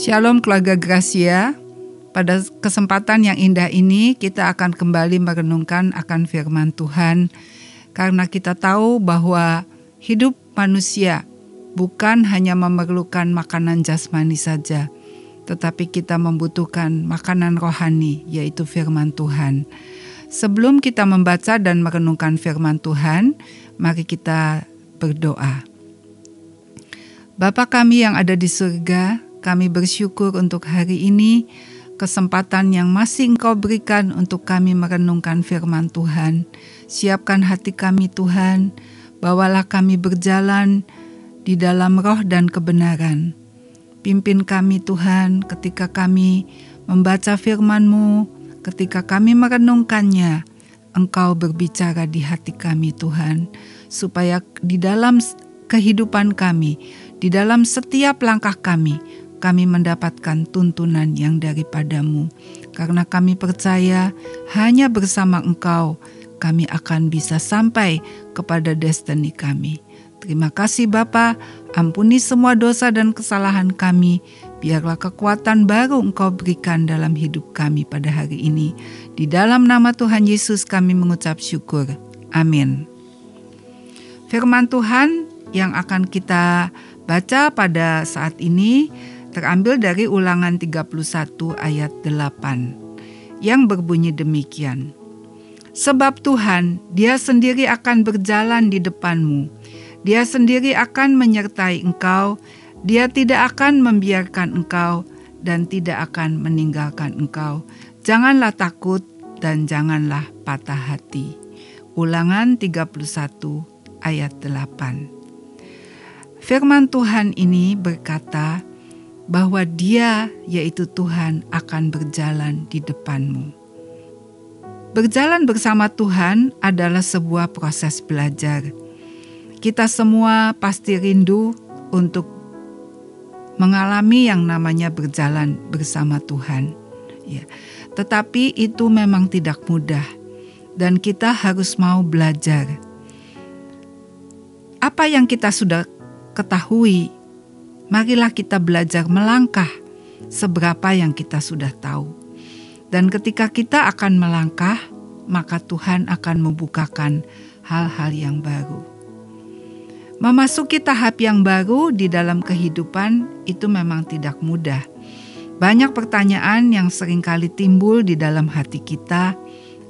Shalom keluarga Gracia. Pada kesempatan yang indah ini kita akan kembali merenungkan akan firman Tuhan karena kita tahu bahwa hidup manusia bukan hanya memerlukan makanan jasmani saja, tetapi kita membutuhkan makanan rohani yaitu firman Tuhan. Sebelum kita membaca dan merenungkan firman Tuhan, mari kita berdoa. Bapa kami yang ada di surga, kami bersyukur untuk hari ini kesempatan yang masih Engkau berikan untuk kami merenungkan firman Tuhan. Siapkan hati kami Tuhan, bawalah kami berjalan di dalam roh dan kebenaran. Pimpin kami Tuhan ketika kami membaca firman-Mu, ketika kami merenungkannya, Engkau berbicara di hati kami Tuhan, supaya di dalam kehidupan kami, di dalam setiap langkah kami, kami mendapatkan tuntunan yang daripadamu. Karena kami percaya hanya bersama Engkau kami akan bisa sampai kepada destiny kami. Terima kasih Bapa, ampuni semua dosa dan kesalahan kami. Biarlah kekuatan baru Engkau berikan dalam hidup kami pada hari ini. Di dalam nama Tuhan Yesus kami mengucap syukur. Amin. Firman Tuhan yang akan kita baca pada saat ini terambil dari ulangan 31 ayat 8 yang berbunyi demikian. Sebab Tuhan, dia sendiri akan berjalan di depanmu. Dia sendiri akan menyertai engkau. Dia tidak akan membiarkan engkau dan tidak akan meninggalkan engkau. Janganlah takut dan janganlah patah hati. Ulangan 31 ayat 8. Firman Tuhan ini berkata, bahwa Dia, yaitu Tuhan, akan berjalan di depanmu. Berjalan bersama Tuhan adalah sebuah proses belajar. Kita semua pasti rindu untuk mengalami yang namanya berjalan bersama Tuhan. Ya. Tetapi itu memang tidak mudah dan kita harus mau belajar. Apa yang kita sudah ketahui marilah kita belajar melangkah seberapa yang kita sudah tahu. Dan ketika kita akan melangkah, maka Tuhan akan membukakan hal-hal yang baru. Memasuki tahap yang baru di dalam kehidupan itu memang tidak mudah. Banyak pertanyaan yang sering kali timbul di dalam hati kita,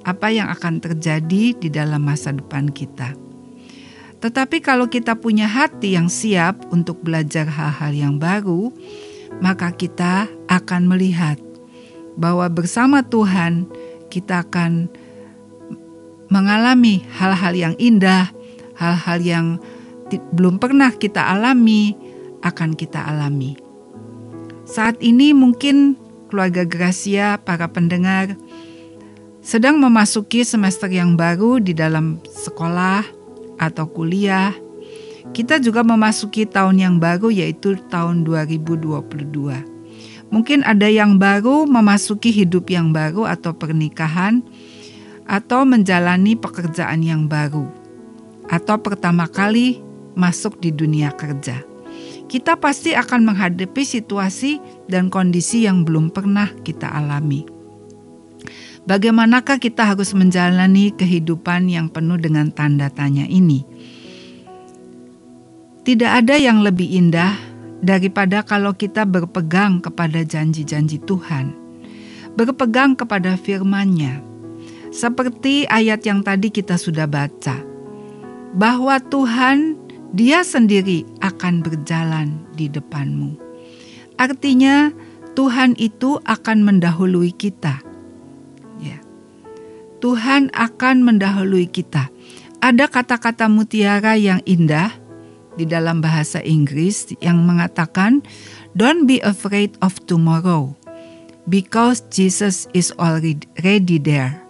apa yang akan terjadi di dalam masa depan kita. Tetapi kalau kita punya hati yang siap untuk belajar hal-hal yang baru, maka kita akan melihat bahwa bersama Tuhan kita akan mengalami hal-hal yang indah, hal-hal yang belum pernah kita alami akan kita alami. Saat ini mungkin keluarga Gracia, para pendengar sedang memasuki semester yang baru di dalam sekolah atau kuliah. Kita juga memasuki tahun yang baru yaitu tahun 2022. Mungkin ada yang baru memasuki hidup yang baru atau pernikahan atau menjalani pekerjaan yang baru atau pertama kali masuk di dunia kerja. Kita pasti akan menghadapi situasi dan kondisi yang belum pernah kita alami. Bagaimanakah kita harus menjalani kehidupan yang penuh dengan tanda tanya ini? Tidak ada yang lebih indah daripada kalau kita berpegang kepada janji-janji Tuhan, berpegang kepada firman-Nya. Seperti ayat yang tadi kita sudah baca, bahwa Tuhan dia sendiri akan berjalan di depanmu. Artinya, Tuhan itu akan mendahului kita Tuhan akan mendahului kita. Ada kata-kata mutiara yang indah di dalam bahasa Inggris yang mengatakan, "Don't be afraid of tomorrow, because Jesus is already there."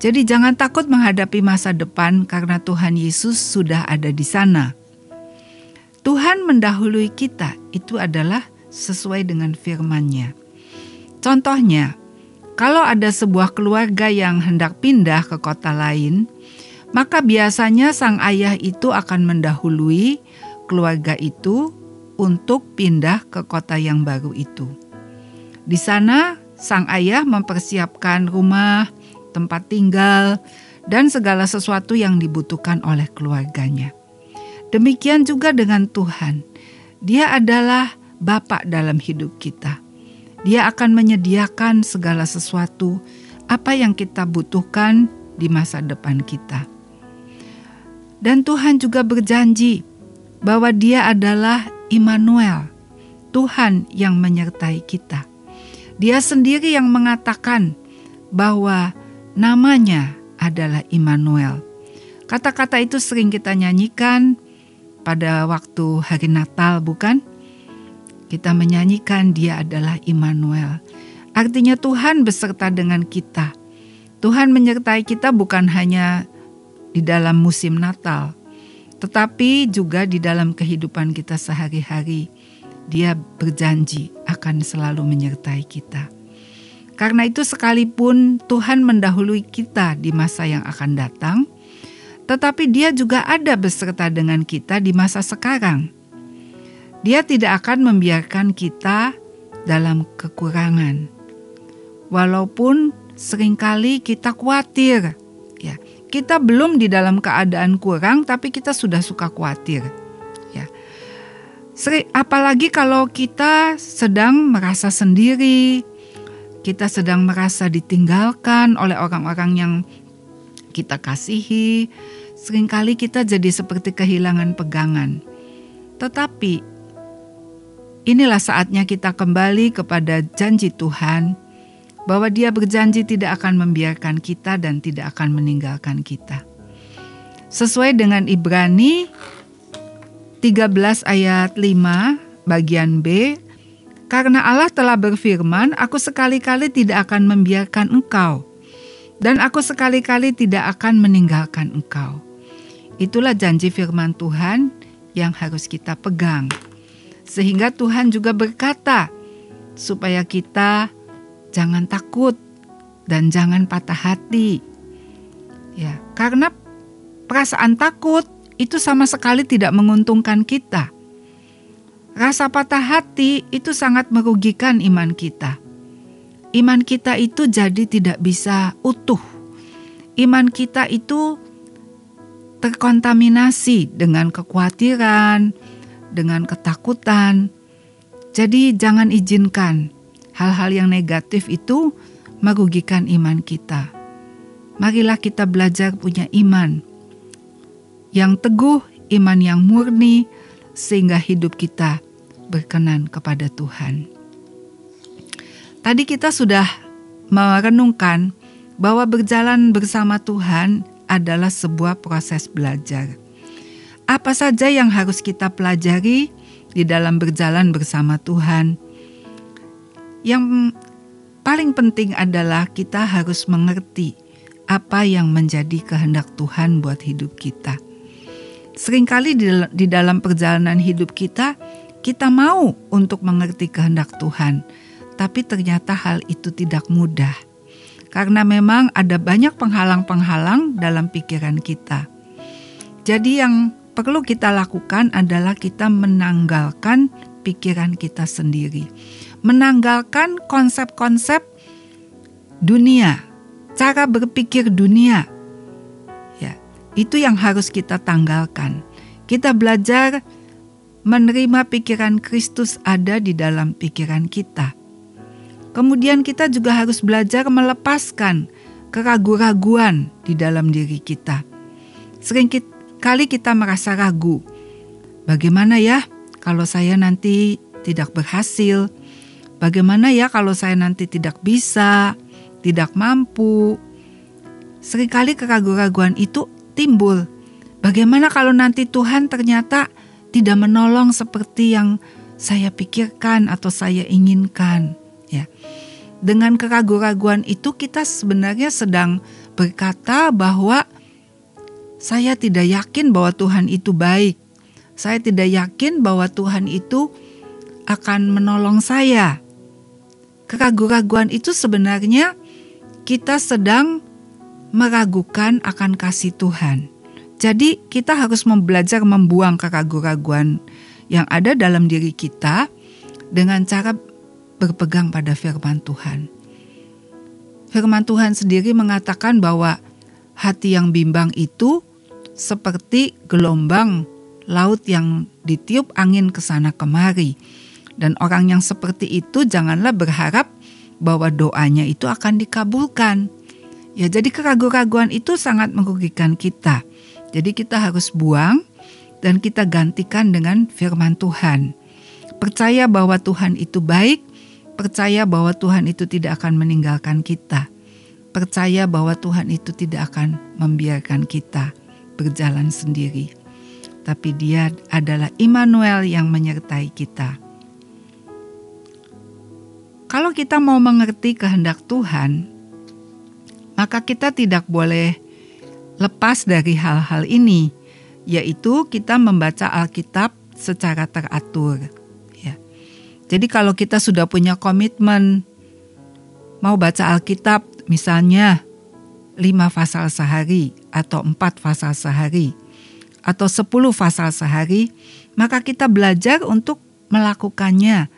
Jadi jangan takut menghadapi masa depan karena Tuhan Yesus sudah ada di sana. Tuhan mendahului kita itu adalah sesuai dengan firman-Nya. Contohnya, kalau ada sebuah keluarga yang hendak pindah ke kota lain, maka biasanya sang ayah itu akan mendahului keluarga itu untuk pindah ke kota yang baru itu. Di sana, sang ayah mempersiapkan rumah, tempat tinggal, dan segala sesuatu yang dibutuhkan oleh keluarganya. Demikian juga dengan Tuhan. Dia adalah Bapak dalam hidup kita. Dia akan menyediakan segala sesuatu apa yang kita butuhkan di masa depan kita. Dan Tuhan juga berjanji bahwa Dia adalah Immanuel, Tuhan yang menyertai kita. Dia sendiri yang mengatakan bahwa namanya adalah Immanuel. Kata-kata itu sering kita nyanyikan pada waktu hari Natal, bukan? Kita menyanyikan dia adalah Immanuel. Artinya Tuhan beserta dengan kita. Tuhan menyertai kita bukan hanya di dalam musim Natal, tetapi juga di dalam kehidupan kita sehari-hari dia berjanji akan selalu menyertai kita. Karena itu, sekalipun Tuhan mendahului kita di masa yang akan datang, tetapi Dia juga ada beserta dengan kita di masa sekarang. Dia tidak akan membiarkan kita dalam kekurangan, walaupun sering kali kita khawatir. Ya, kita belum di dalam keadaan kurang, tapi kita sudah suka khawatir apalagi kalau kita sedang merasa sendiri, kita sedang merasa ditinggalkan oleh orang-orang yang kita kasihi, sering kali kita jadi seperti kehilangan pegangan. Tetapi inilah saatnya kita kembali kepada janji Tuhan bahwa Dia berjanji tidak akan membiarkan kita dan tidak akan meninggalkan kita. Sesuai dengan Ibrani 13 ayat 5 bagian B, karena Allah telah berfirman, aku sekali-kali tidak akan membiarkan engkau, dan aku sekali-kali tidak akan meninggalkan engkau. Itulah janji firman Tuhan yang harus kita pegang. Sehingga Tuhan juga berkata, supaya kita jangan takut dan jangan patah hati. Ya, karena perasaan takut itu sama sekali tidak menguntungkan kita. Rasa patah hati itu sangat merugikan iman kita. Iman kita itu jadi tidak bisa utuh. Iman kita itu terkontaminasi dengan kekhawatiran, dengan ketakutan. Jadi, jangan izinkan hal-hal yang negatif itu merugikan iman kita. Marilah kita belajar punya iman yang teguh, iman yang murni, sehingga hidup kita berkenan kepada Tuhan. Tadi kita sudah merenungkan bahwa berjalan bersama Tuhan adalah sebuah proses belajar. Apa saja yang harus kita pelajari di dalam berjalan bersama Tuhan? Yang paling penting adalah kita harus mengerti apa yang menjadi kehendak Tuhan buat hidup kita. Seringkali di, dalam perjalanan hidup kita, kita mau untuk mengerti kehendak Tuhan, tapi ternyata hal itu tidak mudah. Karena memang ada banyak penghalang-penghalang dalam pikiran kita. Jadi yang perlu kita lakukan adalah kita menanggalkan pikiran kita sendiri. Menanggalkan konsep-konsep dunia, cara berpikir dunia itu yang harus kita tanggalkan. Kita belajar menerima pikiran Kristus ada di dalam pikiran kita. Kemudian kita juga harus belajar melepaskan keraguan-raguan di dalam diri kita. Sering kali kita merasa ragu. Bagaimana ya kalau saya nanti tidak berhasil? Bagaimana ya kalau saya nanti tidak bisa, tidak mampu? Seringkali keraguan-raguan itu timbul. Bagaimana kalau nanti Tuhan ternyata tidak menolong seperti yang saya pikirkan atau saya inginkan, ya. Dengan keraguan-raguan itu kita sebenarnya sedang berkata bahwa saya tidak yakin bahwa Tuhan itu baik. Saya tidak yakin bahwa Tuhan itu akan menolong saya. Keraguan-raguan itu sebenarnya kita sedang meragukan akan kasih Tuhan. Jadi kita harus belajar membuang keraguan-raguan yang ada dalam diri kita dengan cara berpegang pada firman Tuhan. Firman Tuhan sendiri mengatakan bahwa hati yang bimbang itu seperti gelombang laut yang ditiup angin ke sana kemari. Dan orang yang seperti itu janganlah berharap bahwa doanya itu akan dikabulkan. Ya, jadi keraguan-keraguan itu sangat merugikan kita. Jadi kita harus buang dan kita gantikan dengan firman Tuhan. Percaya bahwa Tuhan itu baik, percaya bahwa Tuhan itu tidak akan meninggalkan kita. Percaya bahwa Tuhan itu tidak akan membiarkan kita berjalan sendiri. Tapi Dia adalah Immanuel yang menyertai kita. Kalau kita mau mengerti kehendak Tuhan, maka kita tidak boleh lepas dari hal-hal ini, yaitu kita membaca Alkitab secara teratur. Jadi kalau kita sudah punya komitmen mau baca Alkitab misalnya 5 pasal sehari atau 4 pasal sehari atau 10 pasal sehari, maka kita belajar untuk melakukannya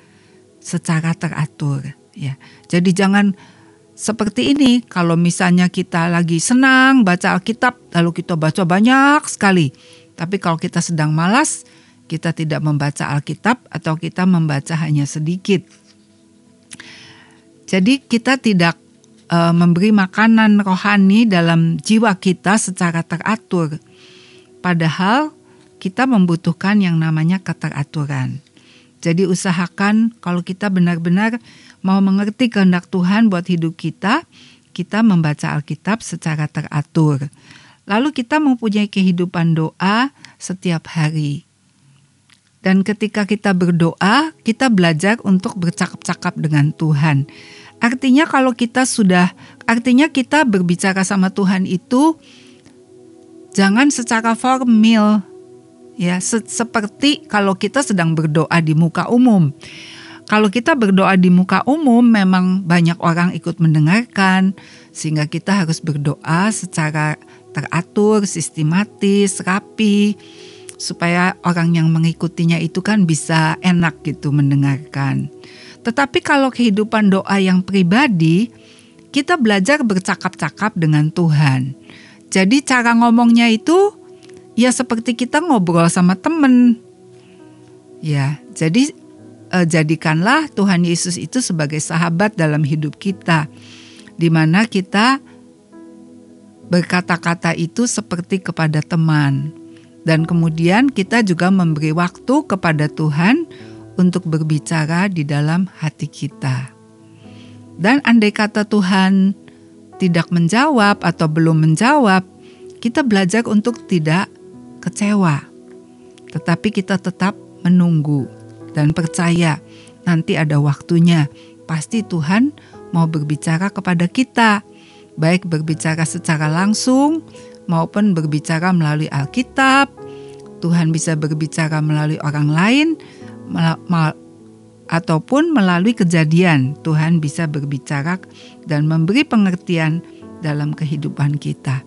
secara teratur ya. Jadi jangan seperti ini kalau misalnya kita lagi senang baca Alkitab lalu kita baca banyak sekali. Tapi kalau kita sedang malas, kita tidak membaca Alkitab atau kita membaca hanya sedikit. Jadi kita tidak e, memberi makanan rohani dalam jiwa kita secara teratur. Padahal kita membutuhkan yang namanya keteraturan. Jadi usahakan kalau kita benar-benar mau mengerti kehendak Tuhan buat hidup kita, kita membaca Alkitab secara teratur. Lalu kita mempunyai kehidupan doa setiap hari. Dan ketika kita berdoa, kita belajar untuk bercakap-cakap dengan Tuhan. Artinya kalau kita sudah artinya kita berbicara sama Tuhan itu jangan secara formal ya se seperti kalau kita sedang berdoa di muka umum. Kalau kita berdoa di muka umum memang banyak orang ikut mendengarkan sehingga kita harus berdoa secara teratur, sistematis, rapi supaya orang yang mengikutinya itu kan bisa enak gitu mendengarkan. Tetapi kalau kehidupan doa yang pribadi, kita belajar bercakap-cakap dengan Tuhan. Jadi cara ngomongnya itu ya seperti kita ngobrol sama temen. Ya, jadi eh, jadikanlah Tuhan Yesus itu sebagai sahabat dalam hidup kita, di mana kita berkata-kata itu seperti kepada teman. Dan kemudian kita juga memberi waktu kepada Tuhan untuk berbicara di dalam hati kita. Dan andai kata Tuhan tidak menjawab atau belum menjawab, kita belajar untuk tidak kecewa. Tetapi kita tetap menunggu dan percaya nanti ada waktunya. Pasti Tuhan mau berbicara kepada kita, baik berbicara secara langsung maupun berbicara melalui Alkitab. Tuhan bisa berbicara melalui orang lain ataupun melalui kejadian. Tuhan bisa berbicara dan memberi pengertian dalam kehidupan kita.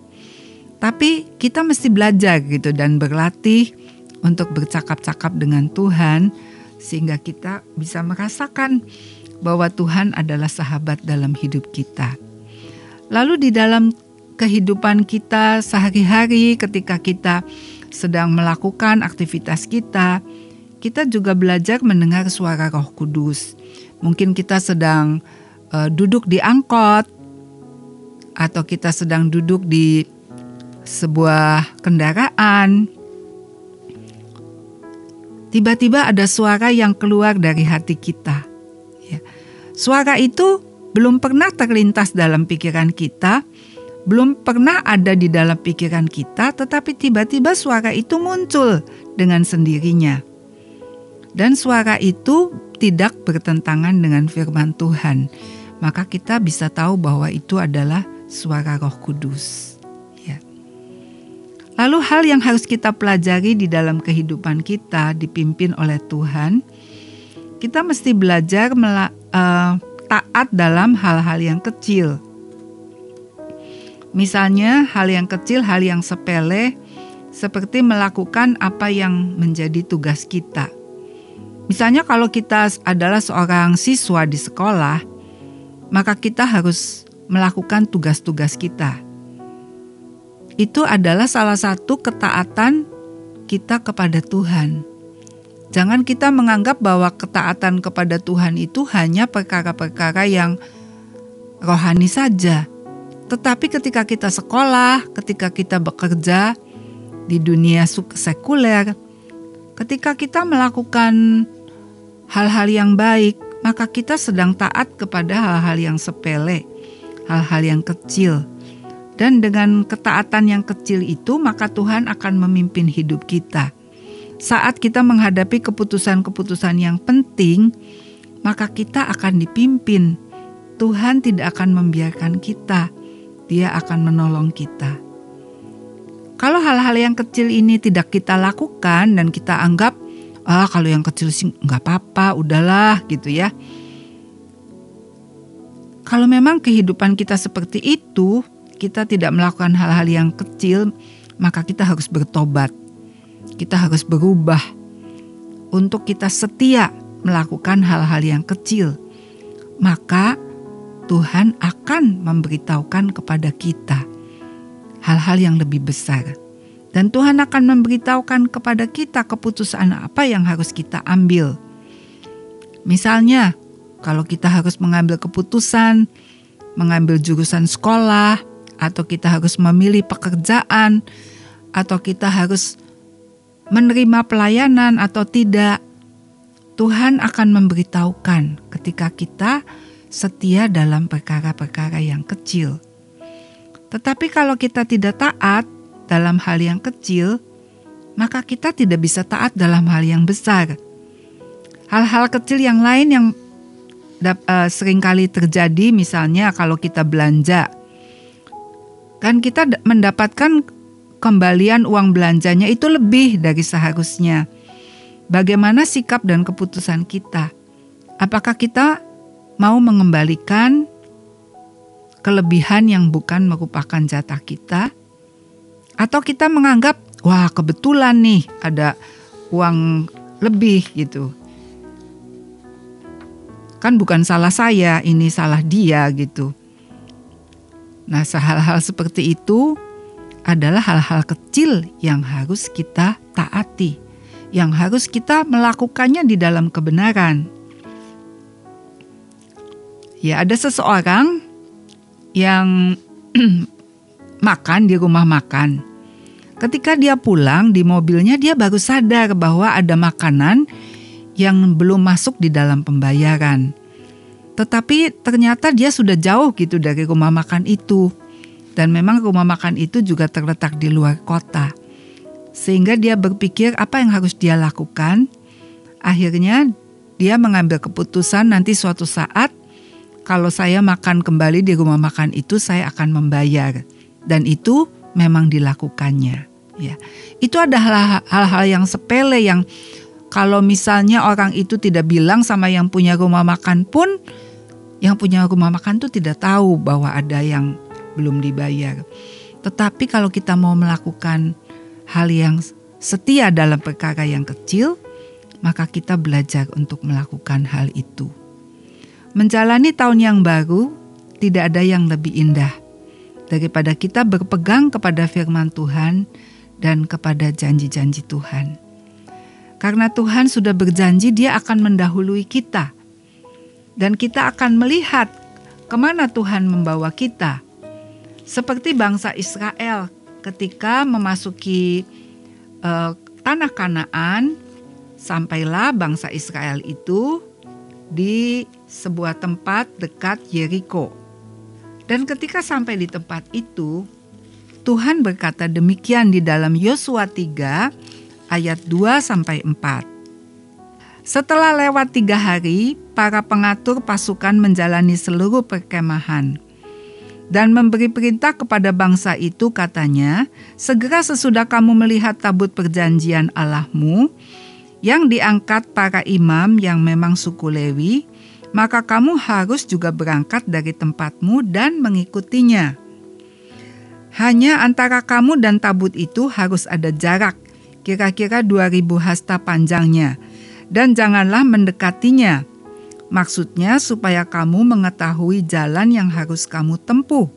Tapi kita mesti belajar gitu dan berlatih untuk bercakap-cakap dengan Tuhan sehingga kita bisa merasakan bahwa Tuhan adalah sahabat dalam hidup kita. Lalu di dalam kehidupan kita sehari-hari ketika kita sedang melakukan aktivitas kita, kita juga belajar mendengar suara Roh Kudus. Mungkin kita sedang uh, duduk di angkot atau kita sedang duduk di sebuah kendaraan. Tiba-tiba ada suara yang keluar dari hati kita. Ya. Suara itu belum pernah terlintas dalam pikiran kita, belum pernah ada di dalam pikiran kita, tetapi tiba-tiba suara itu muncul dengan sendirinya. Dan suara itu tidak bertentangan dengan firman Tuhan. Maka kita bisa tahu bahwa itu adalah suara Roh Kudus. Ya. Lalu hal yang harus kita pelajari di dalam kehidupan kita dipimpin oleh Tuhan, kita mesti belajar uh, taat dalam hal-hal yang kecil Misalnya hal yang kecil, hal yang sepele, seperti melakukan apa yang menjadi tugas kita. Misalnya kalau kita adalah seorang siswa di sekolah, maka kita harus melakukan tugas-tugas kita. Itu adalah salah satu ketaatan kita kepada Tuhan. Jangan kita menganggap bahwa ketaatan kepada Tuhan itu hanya perkara-perkara yang rohani saja. Tetapi ketika kita sekolah, ketika kita bekerja di dunia sekuler, ketika kita melakukan hal-hal yang baik, maka kita sedang taat kepada hal-hal yang sepele, hal-hal yang kecil. Dan dengan ketaatan yang kecil itu, maka Tuhan akan memimpin hidup kita. Saat kita menghadapi keputusan-keputusan yang penting, maka kita akan dipimpin. Tuhan tidak akan membiarkan kita dia akan menolong kita. Kalau hal-hal yang kecil ini tidak kita lakukan dan kita anggap, ah kalau yang kecil sih nggak apa-apa, udahlah gitu ya. Kalau memang kehidupan kita seperti itu, kita tidak melakukan hal-hal yang kecil, maka kita harus bertobat. Kita harus berubah untuk kita setia melakukan hal-hal yang kecil. Maka Tuhan akan memberitahukan kepada kita hal-hal yang lebih besar. Dan Tuhan akan memberitahukan kepada kita keputusan apa yang harus kita ambil. Misalnya, kalau kita harus mengambil keputusan, mengambil jurusan sekolah, atau kita harus memilih pekerjaan, atau kita harus menerima pelayanan atau tidak, Tuhan akan memberitahukan ketika kita setia dalam perkara-perkara yang kecil. Tetapi kalau kita tidak taat dalam hal yang kecil, maka kita tidak bisa taat dalam hal yang besar. Hal-hal kecil yang lain yang uh, sering kali terjadi misalnya kalau kita belanja. Kan kita mendapatkan kembalian uang belanjanya itu lebih dari seharusnya. Bagaimana sikap dan keputusan kita? Apakah kita mau mengembalikan kelebihan yang bukan merupakan jatah kita, atau kita menganggap, wah kebetulan nih ada uang lebih gitu. Kan bukan salah saya, ini salah dia gitu. Nah, hal-hal seperti itu adalah hal-hal kecil yang harus kita taati, yang harus kita melakukannya di dalam kebenaran. Ya, ada seseorang yang makan di rumah makan. Ketika dia pulang di mobilnya dia baru sadar bahwa ada makanan yang belum masuk di dalam pembayaran. Tetapi ternyata dia sudah jauh gitu dari rumah makan itu. Dan memang rumah makan itu juga terletak di luar kota. Sehingga dia berpikir apa yang harus dia lakukan. Akhirnya dia mengambil keputusan nanti suatu saat kalau saya makan kembali di rumah makan itu saya akan membayar dan itu memang dilakukannya ya. Itu ada hal-hal yang sepele yang kalau misalnya orang itu tidak bilang sama yang punya rumah makan pun yang punya rumah makan itu tidak tahu bahwa ada yang belum dibayar. Tetapi kalau kita mau melakukan hal yang setia dalam perkara yang kecil maka kita belajar untuk melakukan hal itu. Menjalani tahun yang baru tidak ada yang lebih indah daripada kita berpegang kepada firman Tuhan dan kepada janji-janji Tuhan. Karena Tuhan sudah berjanji dia akan mendahului kita. Dan kita akan melihat ke mana Tuhan membawa kita. Seperti bangsa Israel ketika memasuki uh, tanah Kanaan, sampailah bangsa Israel itu di sebuah tempat dekat Yeriko. Dan ketika sampai di tempat itu, Tuhan berkata demikian di dalam Yosua 3 ayat 2 sampai 4. Setelah lewat tiga hari, para pengatur pasukan menjalani seluruh perkemahan dan memberi perintah kepada bangsa itu katanya, segera sesudah kamu melihat tabut perjanjian Allahmu, yang diangkat para imam yang memang suku Lewi, maka kamu harus juga berangkat dari tempatmu dan mengikutinya. Hanya antara kamu dan tabut itu harus ada jarak, kira-kira 2000 hasta panjangnya, dan janganlah mendekatinya. Maksudnya supaya kamu mengetahui jalan yang harus kamu tempuh,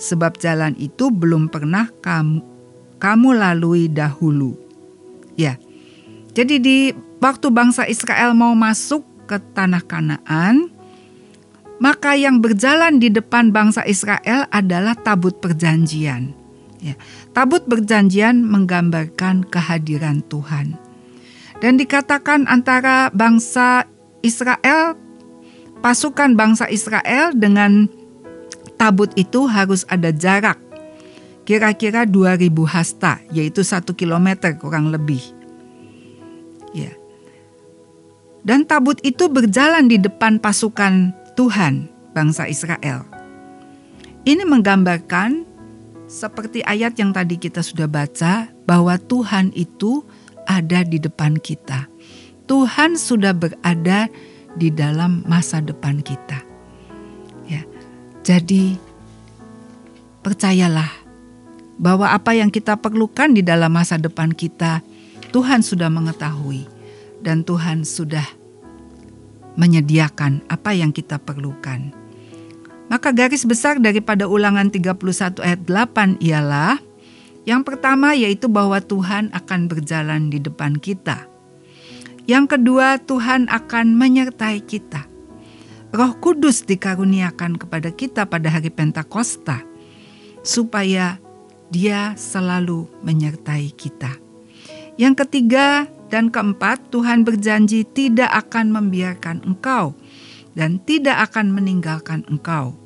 sebab jalan itu belum pernah kamu kamu lalui dahulu. Ya. Jadi di waktu bangsa Israel mau masuk ke tanah Kanaan, maka yang berjalan di depan bangsa Israel adalah tabut perjanjian. Ya, tabut perjanjian menggambarkan kehadiran Tuhan. Dan dikatakan antara bangsa Israel pasukan bangsa Israel dengan tabut itu harus ada jarak kira-kira 2000 hasta, yaitu satu kilometer kurang lebih. Ya. Dan tabut itu berjalan di depan pasukan Tuhan bangsa Israel. Ini menggambarkan seperti ayat yang tadi kita sudah baca bahwa Tuhan itu ada di depan kita. Tuhan sudah berada di dalam masa depan kita. Ya. Jadi percayalah bahwa apa yang kita perlukan di dalam masa depan kita Tuhan sudah mengetahui dan Tuhan sudah menyediakan apa yang kita perlukan. Maka garis besar daripada ulangan 31 ayat 8 ialah yang pertama yaitu bahwa Tuhan akan berjalan di depan kita. Yang kedua, Tuhan akan menyertai kita. Roh Kudus dikaruniakan kepada kita pada hari Pentakosta, supaya Dia selalu menyertai kita. Yang ketiga dan keempat, Tuhan berjanji tidak akan membiarkan engkau dan tidak akan meninggalkan engkau.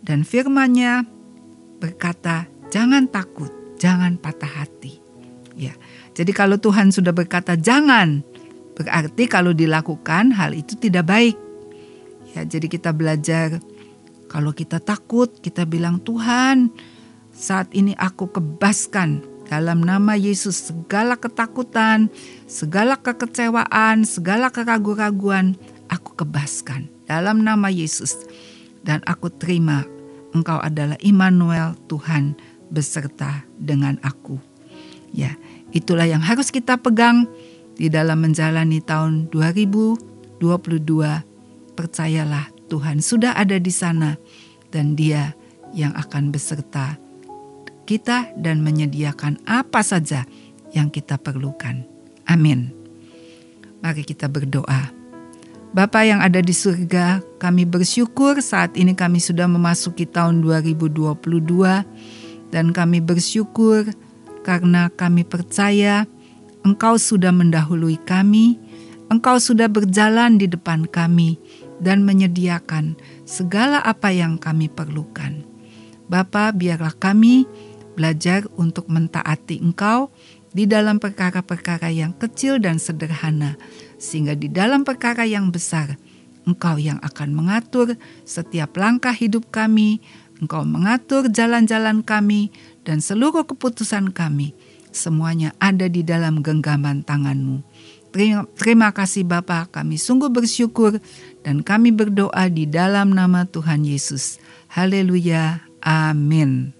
Dan firman-Nya berkata, "Jangan takut, jangan patah hati." Ya. Jadi kalau Tuhan sudah berkata jangan, berarti kalau dilakukan hal itu tidak baik. Ya, jadi kita belajar kalau kita takut, kita bilang Tuhan, saat ini aku kebaskan dalam nama Yesus segala ketakutan, segala kekecewaan, segala keraguan-raguan, aku kebaskan dalam nama Yesus. Dan aku terima engkau adalah Immanuel Tuhan beserta dengan aku. Ya, Itulah yang harus kita pegang di dalam menjalani tahun 2022. Percayalah Tuhan sudah ada di sana dan dia yang akan beserta kita dan menyediakan apa saja yang kita perlukan. Amin. Mari kita berdoa. Bapa yang ada di surga, kami bersyukur saat ini kami sudah memasuki tahun 2022 dan kami bersyukur karena kami percaya Engkau sudah mendahului kami, Engkau sudah berjalan di depan kami dan menyediakan segala apa yang kami perlukan. Bapa, biarlah kami belajar untuk mentaati Engkau di dalam perkara-perkara yang kecil dan sederhana, sehingga di dalam perkara yang besar, Engkau yang akan mengatur setiap langkah hidup kami, Engkau mengatur jalan-jalan kami, dan seluruh keputusan kami semuanya ada di dalam genggaman tanganmu. Terima, terima kasih Bapa, kami sungguh bersyukur dan kami berdoa di dalam nama Tuhan Yesus. Haleluya. Amin.